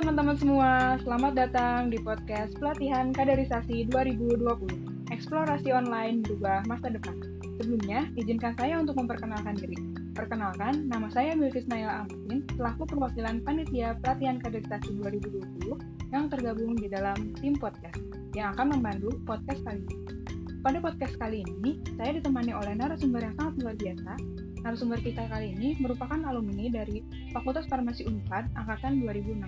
teman-teman semua, selamat datang di podcast Pelatihan Kaderisasi 2020. Eksplorasi online berubah masa depan. Sebelumnya, izinkan saya untuk memperkenalkan diri. Perkenalkan, nama saya Milkis Naila Amatin, selaku perwakilan Panitia Pelatihan Kaderisasi 2020 yang tergabung di dalam tim podcast yang akan membantu podcast kali ini. Pada podcast kali ini, saya ditemani oleh narasumber yang sangat luar biasa, Narasumber kita kali ini merupakan alumni dari Fakultas Farmasi Unpad angkatan 2016.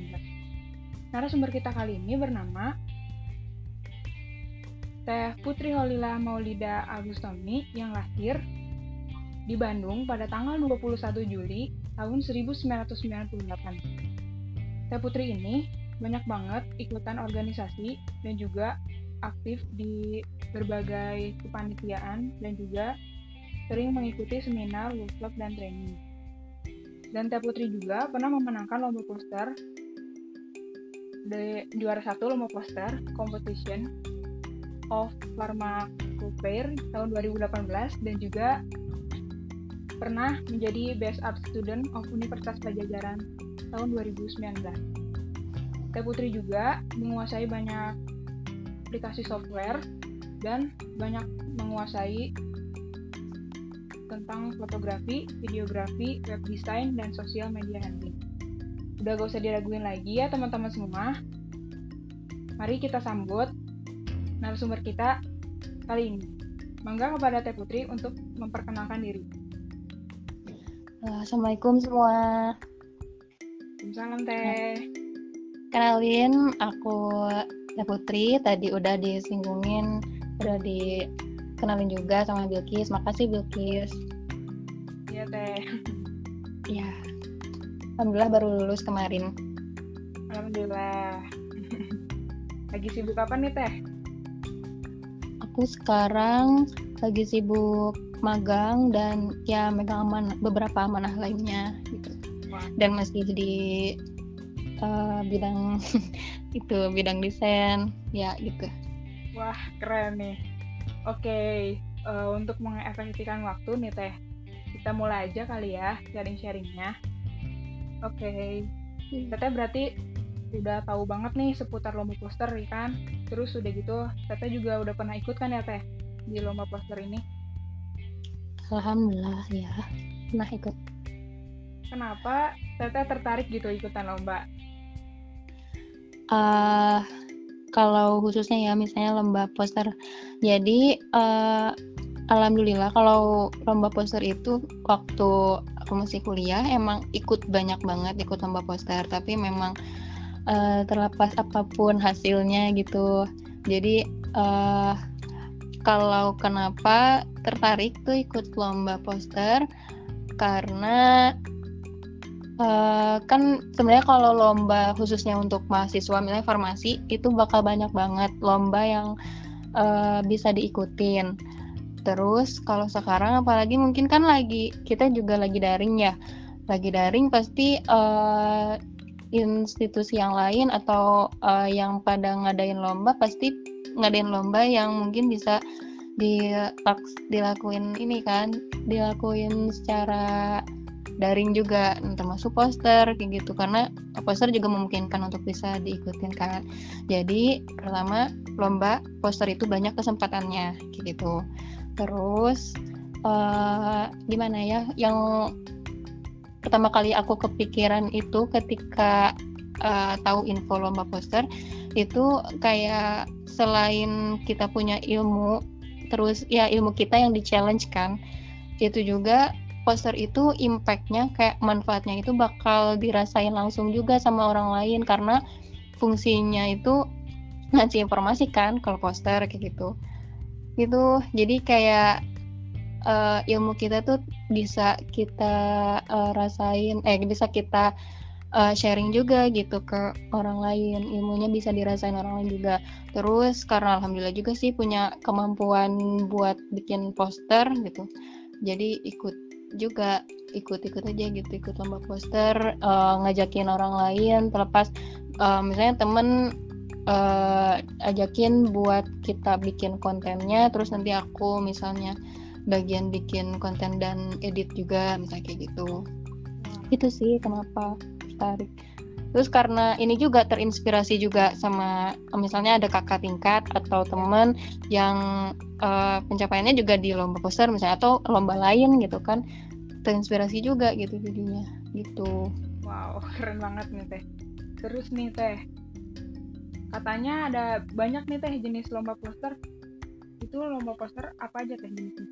Narasumber kita kali ini bernama Teh Putri Holila Maulida Agustoni yang lahir di Bandung pada tanggal 21 Juli tahun 1998. Teh Putri ini banyak banget ikutan organisasi dan juga aktif di berbagai kepanitiaan dan juga sering mengikuti seminar, workshop, dan training. Dan Teh Putri juga pernah memenangkan lomba poster di juara satu lomba poster competition of Pharma Fair tahun 2018 dan juga pernah menjadi Best Art Student of Universitas Pajajaran tahun 2019. Teh Putri juga menguasai banyak aplikasi software dan banyak menguasai tentang fotografi, videografi, web design, dan sosial media handling. Udah gak usah diraguin lagi ya teman-teman semua. Mari kita sambut narasumber kita kali ini. Mangga kepada Teh Putri untuk memperkenalkan diri. Assalamualaikum semua. Salam Teh. Kenalin, aku Teh Putri. Tadi udah disinggungin, udah di kenalin juga sama Bilkis. Makasih Bilkis. Iya teh. Iya. Alhamdulillah baru lulus kemarin. Alhamdulillah. Lagi sibuk apa nih teh? Aku sekarang lagi sibuk magang dan ya megang aman beberapa amanah lainnya gitu. Dan masih di uh, bidang itu bidang desain ya gitu. Wah keren nih Oke, okay, uh, eh, untuk mengefektifkan waktu nih Teh, kita mulai aja kali ya sharing-sharingnya. Oke, okay. Hmm. Teteh berarti udah tahu banget nih seputar lomba poster ya kan? Terus udah gitu, Teteh juga udah pernah ikut kan ya Teh di lomba poster ini? Alhamdulillah ya, pernah ikut. Kenapa Teteh tertarik gitu ikutan lomba? Uh, kalau khususnya ya misalnya lomba poster jadi uh, alhamdulillah kalau lomba poster itu waktu masih kuliah emang ikut banyak banget ikut lomba poster tapi memang uh, terlepas apa pun hasilnya gitu jadi uh, kalau kenapa tertarik tuh ikut lomba poster karena Uh, kan sebenarnya kalau lomba khususnya untuk mahasiswa misalnya farmasi itu bakal banyak banget lomba yang uh, bisa diikutin. Terus kalau sekarang apalagi mungkin kan lagi kita juga lagi daring ya, lagi daring pasti uh, institusi yang lain atau uh, yang pada ngadain lomba pasti ngadain lomba yang mungkin bisa dilakuin ini kan, dilakuin secara daring juga termasuk poster kayak gitu. Karena poster juga memungkinkan untuk bisa diikutin kan. Jadi pertama lomba poster itu banyak kesempatannya kayak gitu terus uh, gimana ya yang pertama kali aku kepikiran itu ketika uh, tahu info lomba poster itu kayak selain kita punya ilmu terus ya ilmu kita yang di challenge kan itu juga poster itu impactnya kayak manfaatnya itu bakal dirasain langsung juga sama orang lain karena fungsinya itu ngasih informasi kan kalau poster kayak gitu gitu. Jadi kayak uh, ilmu kita tuh bisa kita uh, rasain eh bisa kita uh, sharing juga gitu ke orang lain. Ilmunya bisa dirasain orang lain juga. Terus karena alhamdulillah juga sih punya kemampuan buat bikin poster gitu. Jadi ikut juga ikut-ikut aja gitu ikut lomba poster uh, ngajakin orang lain. Terlepas uh, misalnya temen uh, ajakin buat kita bikin kontennya terus nanti aku misalnya bagian bikin konten dan edit juga misalnya kayak gitu. Itu sih kenapa tertarik. Terus karena ini juga terinspirasi juga sama misalnya ada kakak tingkat atau teman yang uh, pencapaiannya juga di lomba poster misalnya atau lomba lain gitu kan. Terinspirasi juga gitu jadinya gitu. Wow keren banget nih teh. Terus nih teh katanya ada banyak nih teh jenis lomba poster. Itu lomba poster apa aja teh jenisnya?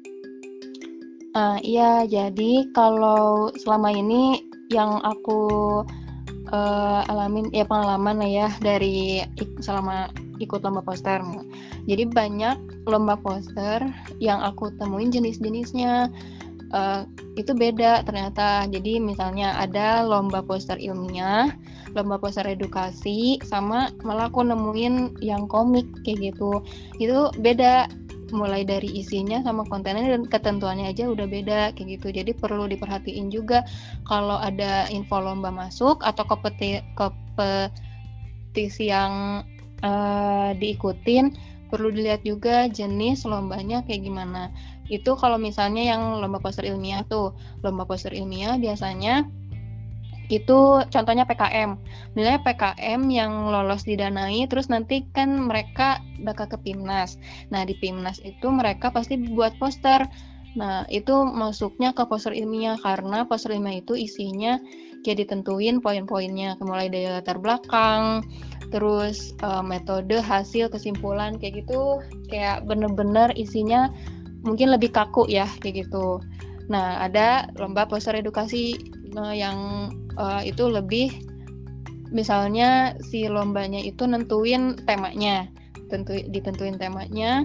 Uh, iya jadi kalau selama ini yang aku uh, alamin ya pengalaman lah ya dari selama ikut lomba poster. Jadi banyak lomba poster yang aku temuin jenis-jenisnya. Uh, itu beda ternyata. Jadi misalnya ada lomba poster ilmiah, lomba poster edukasi, sama malah aku nemuin yang komik kayak gitu. Itu beda mulai dari isinya sama kontennya dan ketentuannya aja udah beda kayak gitu jadi perlu diperhatiin juga kalau ada info lomba masuk atau kompetisi, kompetisi yang uh, diikutin perlu dilihat juga jenis lombanya kayak gimana itu kalau misalnya yang lomba poster ilmiah tuh lomba poster ilmiah biasanya itu contohnya PKM. Misalnya PKM yang lolos didanai, terus nanti kan mereka bakal ke PIMNAS. Nah, di PIMNAS itu mereka pasti buat poster. Nah, itu masuknya ke poster ilmiah karena poster ilmiah itu isinya kayak ditentuin poin-poinnya, mulai dari latar belakang, terus uh, metode, hasil, kesimpulan kayak gitu, kayak bener-bener isinya mungkin lebih kaku ya kayak gitu. Nah, ada lomba poster edukasi uh, yang uh, itu lebih misalnya si lombanya itu nentuin temanya tentu ditentuin temanya.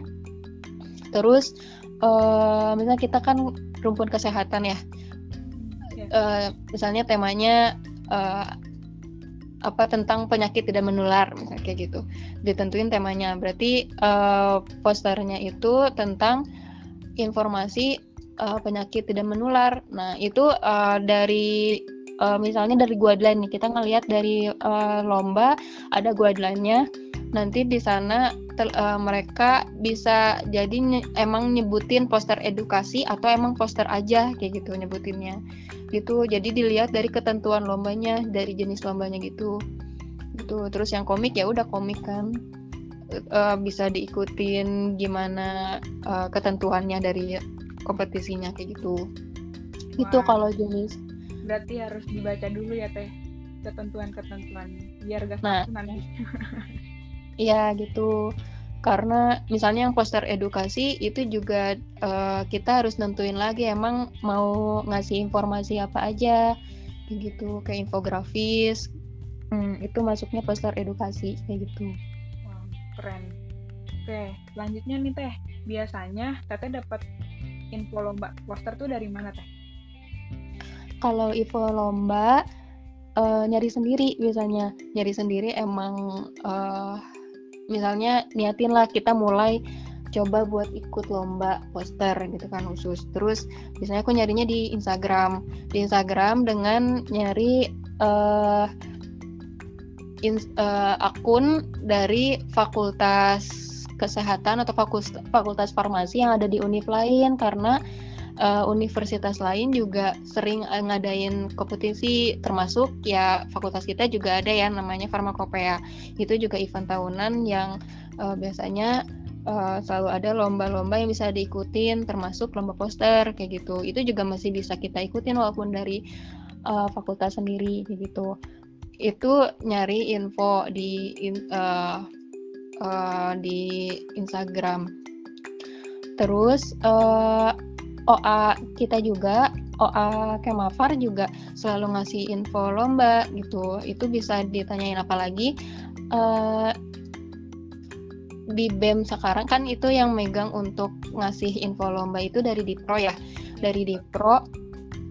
Terus uh, misalnya kita kan rumpun kesehatan ya. Uh, misalnya temanya uh, apa tentang penyakit tidak menular misalnya kayak gitu. Ditentuin temanya. Berarti uh, posternya itu tentang informasi uh, penyakit tidak menular. Nah itu uh, dari uh, misalnya dari guideline nih kita ngelihat dari uh, lomba ada guideline-nya. Nanti di sana uh, mereka bisa jadi nye emang nyebutin poster edukasi atau emang poster aja kayak gitu nyebutinnya. Gitu jadi dilihat dari ketentuan lombanya dari jenis lombanya gitu. Gitu terus yang komik ya udah komik kan uh, bisa diikutin gimana uh, ketentuannya dari kompetisinya kayak gitu. Wah. itu kalau jenis. Berarti harus dibaca dulu ya teh ketentuan-ketentuan biar gak nah, nanti. Iya gitu. Karena misalnya yang poster edukasi itu juga uh, kita harus nentuin lagi emang mau ngasih informasi apa aja gitu kayak infografis. Hmm, itu masuknya poster edukasi kayak gitu. wow, keren. Oke selanjutnya nih teh. Biasanya teteh dapat info lomba poster tuh dari mana teh? Kalau info lomba uh, nyari sendiri biasanya. Nyari sendiri emang uh, misalnya niatin lah kita mulai coba buat ikut lomba poster gitu kan khusus. Terus biasanya aku nyarinya di Instagram. Di Instagram dengan nyari uh, in, uh, akun dari fakultas kesehatan atau fakultas fakultas farmasi yang ada di univ lain karena uh, universitas lain juga sering uh, ngadain kompetisi termasuk ya fakultas kita juga ada ya namanya Farmakopea. Itu juga event tahunan yang uh, biasanya uh, selalu ada lomba-lomba yang bisa diikutin termasuk lomba poster kayak gitu. Itu juga masih bisa kita ikutin walaupun dari uh, fakultas sendiri kayak gitu itu nyari info di in, uh, uh, di Instagram. Terus uh, OA kita juga OA Kemafar juga selalu ngasih info lomba gitu. Itu bisa ditanyain apalagi uh, di BEM sekarang kan itu yang megang untuk ngasih info lomba itu dari Dipro ya. Dari Dipro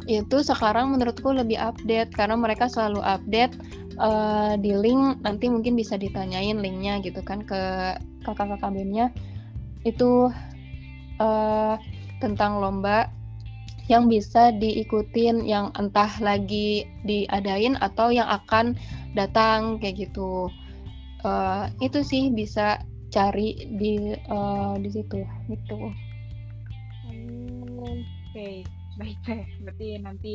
itu sekarang menurutku lebih update karena mereka selalu update uh, di link nanti mungkin bisa ditanyain linknya gitu kan ke kakak-kakak BEM-nya. Itu uh, tentang lomba yang bisa diikutin yang entah lagi diadain atau yang akan datang kayak gitu. Uh, itu sih bisa cari di uh, di situ gitu. Oke. okay. Baik deh berarti nanti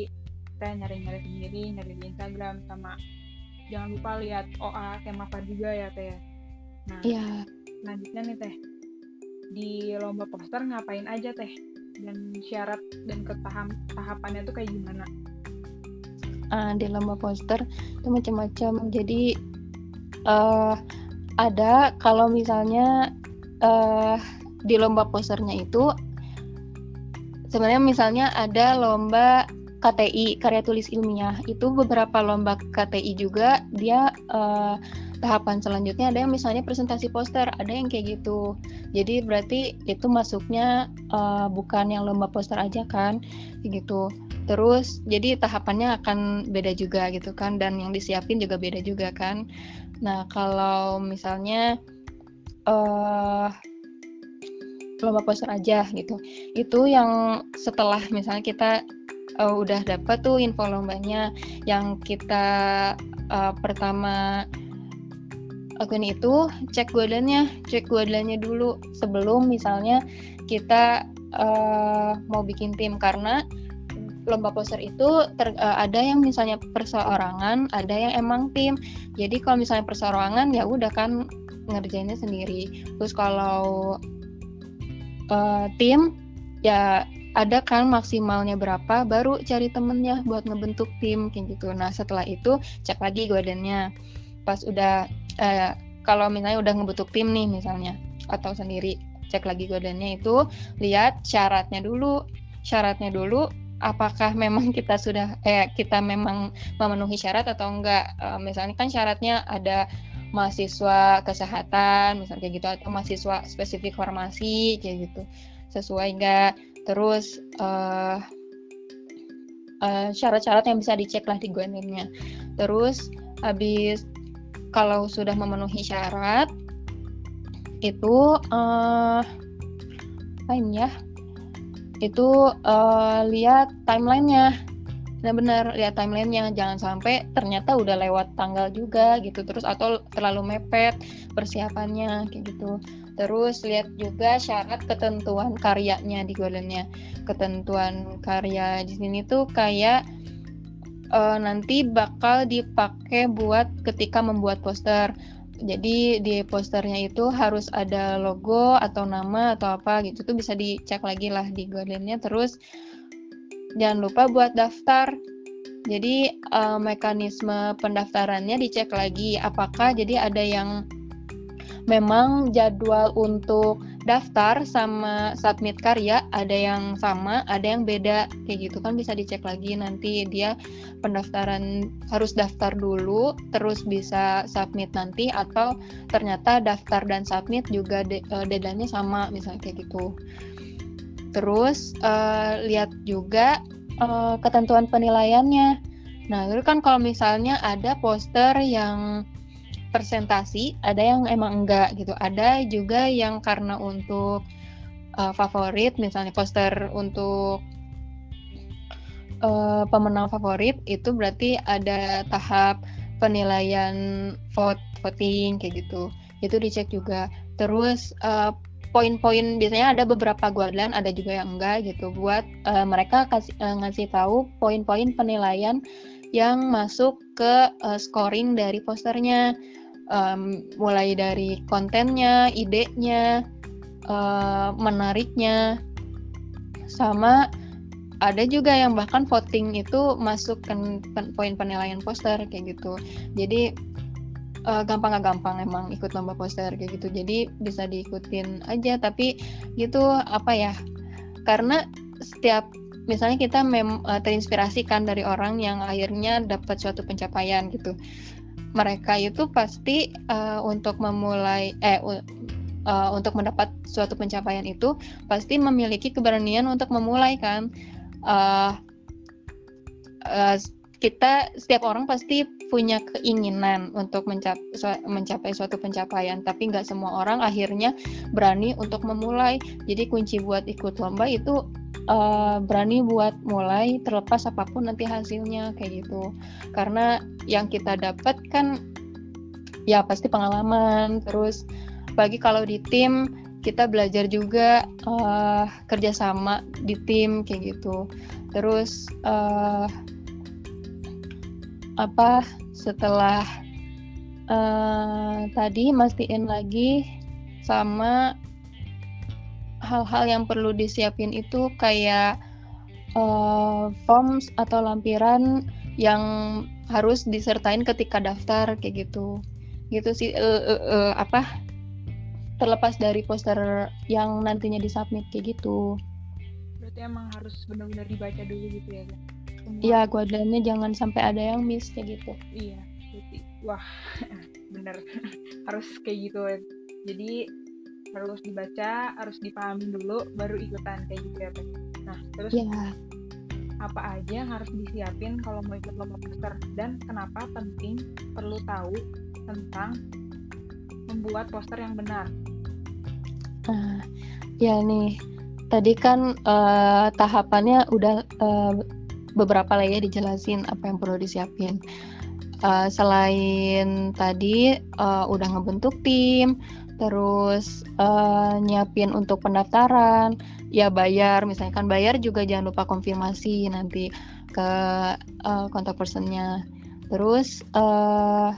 kita nyari-nyari sendiri nyari di Instagram sama jangan lupa lihat OA Kemapa juga ya teh nah Iya. selanjutnya nih teh di lomba poster ngapain aja teh dan syarat dan ketahap tahapannya tuh kayak gimana? Ah, di lomba poster itu macam-macam. Jadi eh ada kalau misalnya eh di lomba posternya itu sebenarnya misalnya ada lomba KTI karya tulis ilmiah. Itu beberapa lomba KTI juga. Dia eh, tahapan selanjutnya ada yang misalnya presentasi poster. Ada yang kayak gitu. Jadi berarti itu masuknya eh, bukan yang lomba poster aja kan gitu. Terus jadi tahapannya akan beda juga gitu kan dan yang disiapin juga beda juga kan. Nah kalau misalnya eh lomba poster aja gitu itu yang setelah misalnya kita eh, udah dapat tuh info lombanya yang kita eh, pertama lakuin itu cek guideline-nya cek guideline-nya dulu sebelum misalnya kita eh, mau bikin tim karena lomba poster itu ter- eh, ada yang misalnya perseorangan, ada yang emang tim. Jadi kalau misalnya perseorangan ya udah kan ngerjainnya sendiri. Terus kalau eh, tim ya ada kan maksimalnya berapa baru cari temennya buat ngebentuk tim kayak gitu. Nah setelah itu cek lagi guideline-nya. Pas udah eh, kalau misalnya udah ngebentuk tim nih misalnya atau sendiri cek lagi guideline-nya itu lihat syaratnya dulu. Syaratnya dulu apakah memang kita sudah eh kita memang memenuhi syarat atau enggak Eh, misalnya kan syaratnya ada mahasiswa kesehatan misalnya gitu atau mahasiswa spesifik farmasi kayak gitu. Sesuai enggak terus eh eh, syarat-syarat yang bisa dicek lah di guideline-nya terus habis kalau sudah memenuhi syarat itu eh lain ya? Itu eh, lihat timelinenya benar-benar lihat timelinenya jangan sampai ternyata udah lewat tanggal juga gitu. Terus atau terlalu mepet persiapannya kayak gitu. Terus lihat juga syarat ketentuan karyanya di guideline-nya ketentuan karya di sini tuh kayak eh, nanti bakal dipakai buat ketika membuat poster. Jadi di posternya itu harus ada logo atau nama atau apa gitu tuh bisa dicek lagi lah di guideline-nya terus jangan lupa buat daftar. Jadi eh, mekanisme pendaftarannya dicek lagi apakah jadi ada yang memang jadwal untuk daftar sama submit karya ada yang sama ada yang beda. Kayak gitu kan bisa dicek lagi nanti dia pendaftaran harus daftar dulu terus bisa submit nanti atau ternyata daftar dan submit juga de- eh, deadline-nya sama misalnya kayak gitu terus eh, lihat juga eh, ketentuan penilaiannya. Nah itu kan kalau misalnya ada poster yang presentasi ada yang emang enggak gitu. Ada juga yang karena untuk eh, favorit misalnya poster untuk eh, pemenang favorit itu berarti ada tahap penilaian vote voting kayak gitu. Itu dicek juga. Terus eh, poin-poin biasanya ada beberapa guideline ada juga yang enggak gitu buat eh, mereka kasih eh, ngasih tahu poin-poin penilaian yang masuk ke eh, scoring dari posternya Em, mulai dari kontennya idenya eh, menariknya sama ada juga yang bahkan voting itu masuk ke pen- poin penilaian poster kayak gitu. Jadi eh, gampang nggak gampang emang ikut lomba poster kayak gitu. Jadi bisa diikutin aja. Tapi gitu apa ya karena setiap misalnya kita mem eh, terinspirasi kan dari orang yang akhirnya dapat suatu pencapaian gitu. Mereka itu pasti eh, untuk memulai eh u- eh, untuk mendapat suatu pencapaian itu pasti memiliki keberanian untuk memulai kan. Eh, eh, kita setiap orang pasti punya keinginan untuk mencap- su- mencapai suatu pencapaian tapi nggak semua orang akhirnya berani untuk memulai. Jadi kunci buat ikut lomba itu eh, berani buat mulai terlepas apa pun nanti hasilnya kayak gitu. Karena yang kita dapat kan ya pasti pengalaman. Terus bagi kalau di tim kita belajar juga eh, kerjasama di tim kayak gitu. Terus eh, apa setelah uh, tadi mastiin lagi sama hal-hal yang perlu disiapin itu kayak uh, forms atau lampiran yang harus disertain ketika daftar kayak gitu. Gitu sih uh, uh, uh, apa terlepas dari poster yang nantinya disubmit kayak gitu. Berarti emang harus benar-benar dibaca dulu gitu ya Iya, guideline jangan sampai ada yang miss kayak gitu. Iya, wah bener harus kayak gitu. Jadi harus dibaca, harus dipahami dulu, baru ikutan kayak gitu ya. Nah, terus yeah. apa aja yang harus disiapin kalau mau ikut lomba poster dan kenapa penting perlu tahu tentang membuat poster yang benar? Nah, ya nih, tadi kan uh, tahapannya udah uh, beberapa lah ya dijelasin apa yang perlu disiapin. Uh, selain tadi uh, udah ngebentuk tim, terus uh, nyiapin untuk pendaftaran, ya bayar, misalnya kan bayar juga jangan lupa konfirmasi nanti ke uh, kontak personnya. Terus uh,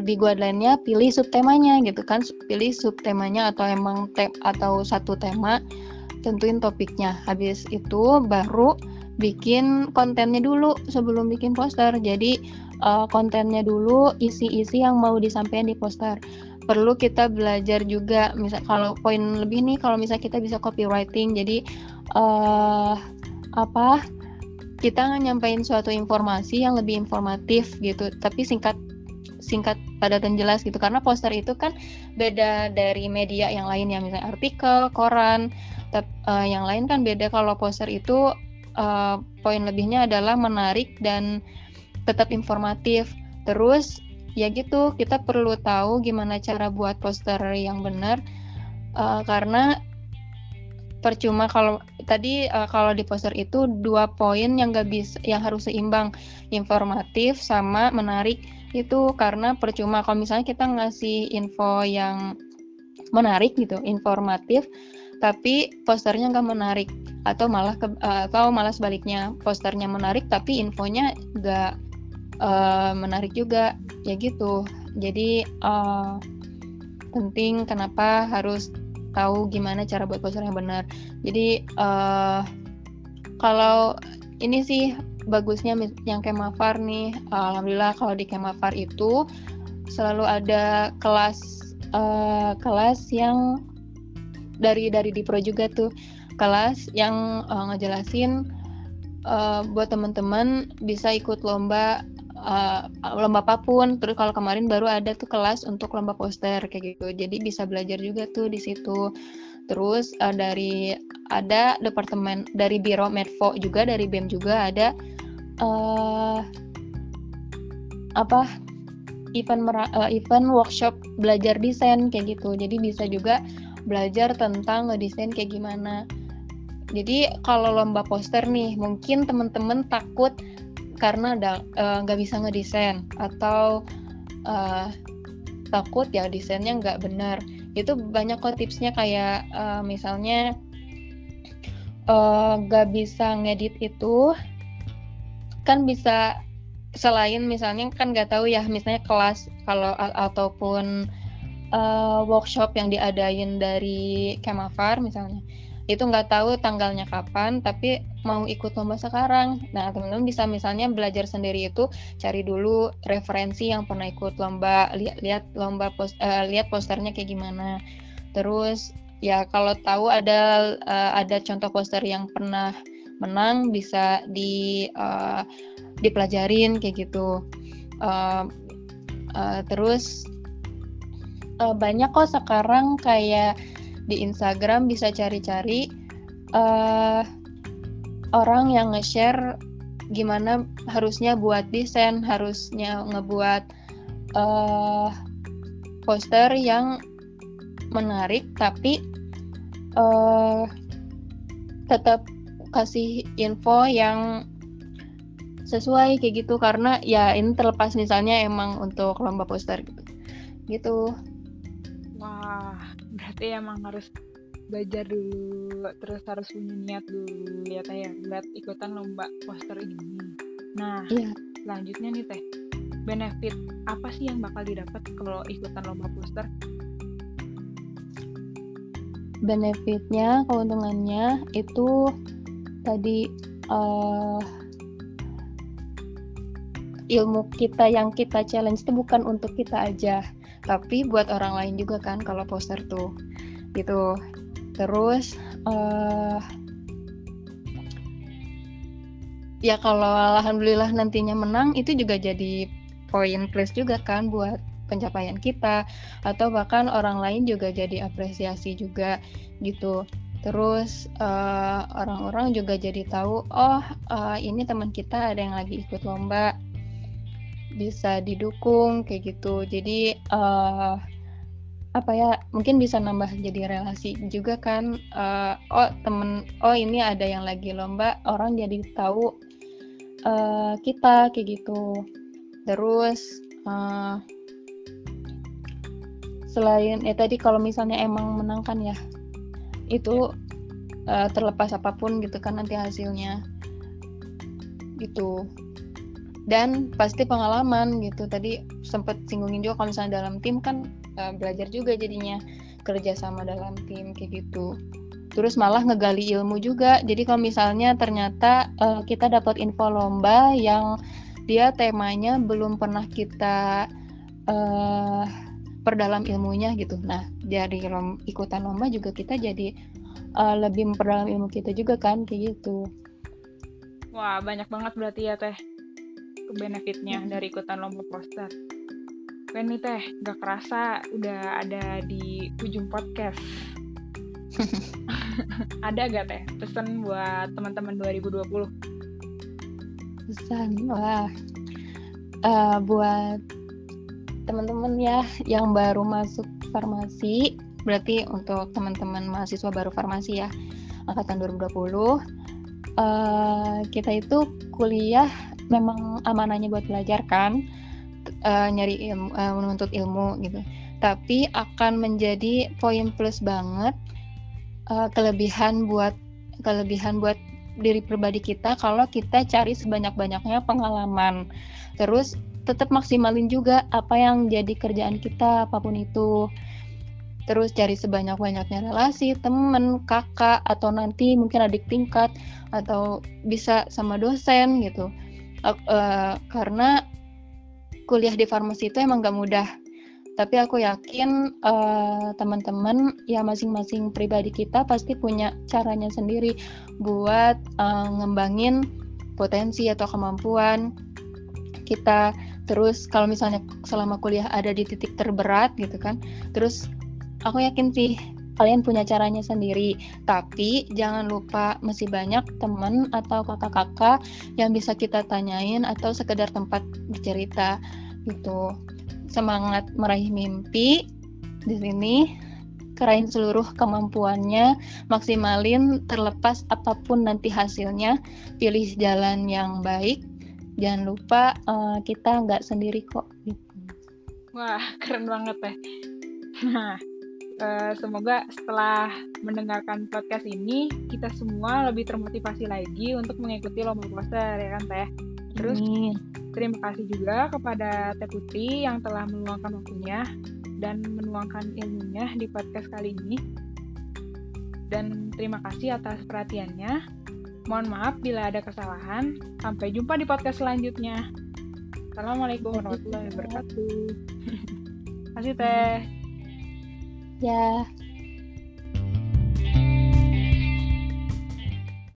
di guideline-nya pilih subtemanya gitu kan, pilih subtemanya atau emang te atau satu tema tentuin topiknya. Habis itu baru bikin kontennya dulu sebelum bikin poster. Jadi uh, kontennya dulu isi-isi yang mau disampaikan di poster. Perlu kita belajar juga misal kalau poin lebih nih kalau misal kita bisa copywriting. Jadi uh, apa kita nyampaikan suatu informasi yang lebih informatif gitu. Tapi singkat singkat padat dan jelas gitu. Karena poster itu kan beda dari media yang lain ya misalnya artikel koran uh, yang lain kan beda. Kalau poster itu uh, poin lebihnya adalah menarik dan tetap informatif. Terus ya gitu kita perlu tahu gimana cara buat poster yang benar uh, karena percuma kalau tadi uh, kalau di poster itu dua poin yang gak bisa yang harus seimbang informatif sama menarik itu karena percuma kalau misalnya kita ngasih info yang menarik gitu informatif tapi posternya nggak menarik. Atau malah ke, atau malah sebaliknya posternya menarik tapi infonya nggak uh, menarik juga. Ya gitu. Jadi uh, penting kenapa harus tahu gimana cara buat poster yang benar. Jadi uh, kalau ini sih bagusnya yang Kemafar nih alhamdulillah kalau di Kemafar itu selalu ada kelas uh, kelas yang dari dari di pro juga tuh kelas yang uh, ngejelasin uh, buat teman-teman bisa ikut lomba uh, lomba apa pun. Terus kalau kemarin baru ada tuh kelas untuk lomba poster kayak gitu. Jadi bisa belajar juga tuh di situ. Terus uh, dari ada departemen dari Biro Medfo juga dari BEM juga ada uh, apa event uh, event workshop belajar desain kayak gitu. Jadi bisa juga belajar tentang ngedesain kayak gimana. Jadi kalau lomba poster nih, mungkin temen-temen takut karena nggak uh, bisa ngedesain atau uh, takut ya desainnya nggak benar. Itu banyak kok tipsnya kayak uh, misalnya uh, bisa ngedit itu kan bisa selain misalnya kan nggak tahu ya misalnya kelas kalau ataupun uh, workshop yang diadain dari Kemafar misalnya itu nggak tahu tanggalnya kapan tapi mau ikut lomba sekarang. Nah teman-teman bisa misalnya belajar sendiri itu cari dulu referensi yang pernah ikut lomba lihat lihat lomba post, uh, lihat posternya kayak gimana. Terus ya kalau tahu ada uh, ada contoh poster yang pernah menang bisa di uh, dipelajarin kayak gitu. Uh, uh, terus uh, banyak kok sekarang kayak di Instagram bisa cari-cari uh, orang yang nge-share gimana harusnya buat desain, harusnya ngebuat uh, poster yang menarik tapi uh, tetap kasih info yang sesuai kayak gitu karena ya ini terlepas misalnya emang untuk lomba poster gitu. Gitu. Wah, berarti emang harus belajar dulu terus harus punya niat dulu ya teh ya. Buat ikutan lomba poster ini. Nah Iya. selanjutnya nih teh benefit apa sih yang bakal didapat kalau ikutan lomba poster? Benefitnya keuntungannya itu tadi eh, ilmu kita yang kita challenge itu bukan untuk kita aja tapi buat orang lain juga kan kalau poster tuh gitu. Terus eh ya kalau alhamdulillah nantinya menang itu juga jadi poin plus juga kan buat pencapaian kita. Atau bahkan orang lain juga jadi apresiasi juga gitu. Terus eh, orang-orang juga jadi tahu oh eh, ini teman kita ada yang lagi ikut lomba. Bisa didukung kayak gitu. Jadi eh, apa ya mungkin bisa nambah jadi relasi juga kan Eh, oh temen oh ini ada yang lagi lomba orang jadi tahu eh, kita kayak gitu. Terus eh, selain eh tadi kalau misalnya emang menangkan ya itu eh, terlepas apa pun gitu kan nanti hasilnya. Gitu. Dan pasti pengalaman gitu. Tadi sempat singgungin juga kalau misalnya dalam tim kan eh, belajar juga jadinya kerja sama dalam tim kayak gitu terus malah ngegali ilmu juga jadi kalau misalnya ternyata eh, kita dapat info lomba yang dia temanya belum pernah kita eh perdalam ilmunya gitu. Nah, dari lom- ikutan lomba juga kita jadi eh, lebih memperdalam ilmu kita juga kan kayak gitu. wah banyak banget berarti ya teh benefitnya dari ikutan lomba poster Keren nih teh, gak kerasa udah ada di ujung podcast. ada gak teh pesan buat teman-teman 2020? Pesan wah Eh, buat teman-teman ya yang baru masuk farmasi, berarti untuk teman-teman mahasiswa baru farmasi ya angkatan 2020 eh, kita itu kuliah memang amanahnya buat belajar kan eh, nyari ilmu, eh, menuntut ilmu gitu. Tapi akan menjadi poin plus banget eh, kelebihan buat kelebihan buat diri pribadi kita kalau kita cari sebanyak-banyaknya pengalaman. Terus tetap maksimalin juga apa yang jadi kerjaan kita apa pun itu. Terus cari sebanyak-banyaknya relasi, temen, kakak, atau nanti mungkin adik tingkat, atau bisa sama dosen gitu. Ak- eh, karena kuliah di farmasi itu emang gak mudah. Tapi aku yakin eh, teman-teman ya masing-masing pribadi kita pasti punya caranya sendiri buat eh, ngembangin potensi atau kemampuan kita. Terus kalau misalnya selama kuliah ada di titik terberat gitu kan, terus aku yakin sih kalian punya caranya sendiri. Tapi jangan lupa masih banyak teman atau kakak-kakak yang bisa kita tanyain atau sekedar tempat bercerita gitu. Semangat meraih mimpi di sini kerain seluruh kemampuannya, maksimalin terlepas apa pun nanti hasilnya, pilih jalan yang baik. Jangan lupa eh, kita nggak sendiri kok. Gitu. Wah, keren banget teh. Nah, eh, semoga setelah mendengarkan podcast ini, kita semua lebih termotivasi lagi untuk mengikuti lomba poster, ya kan teh? Terus terima kasih juga kepada Teh Putri yang telah meluangkan waktunya dan menuangkan ilmunya di podcast kali ini. Dan terima kasih atas perhatiannya. Mohon maaf bila ada kesalahan. Sampai jumpa di podcast selanjutnya. Assalamualaikum warahmatullahi wabarakatuh. Terima kasih Teh. Ya.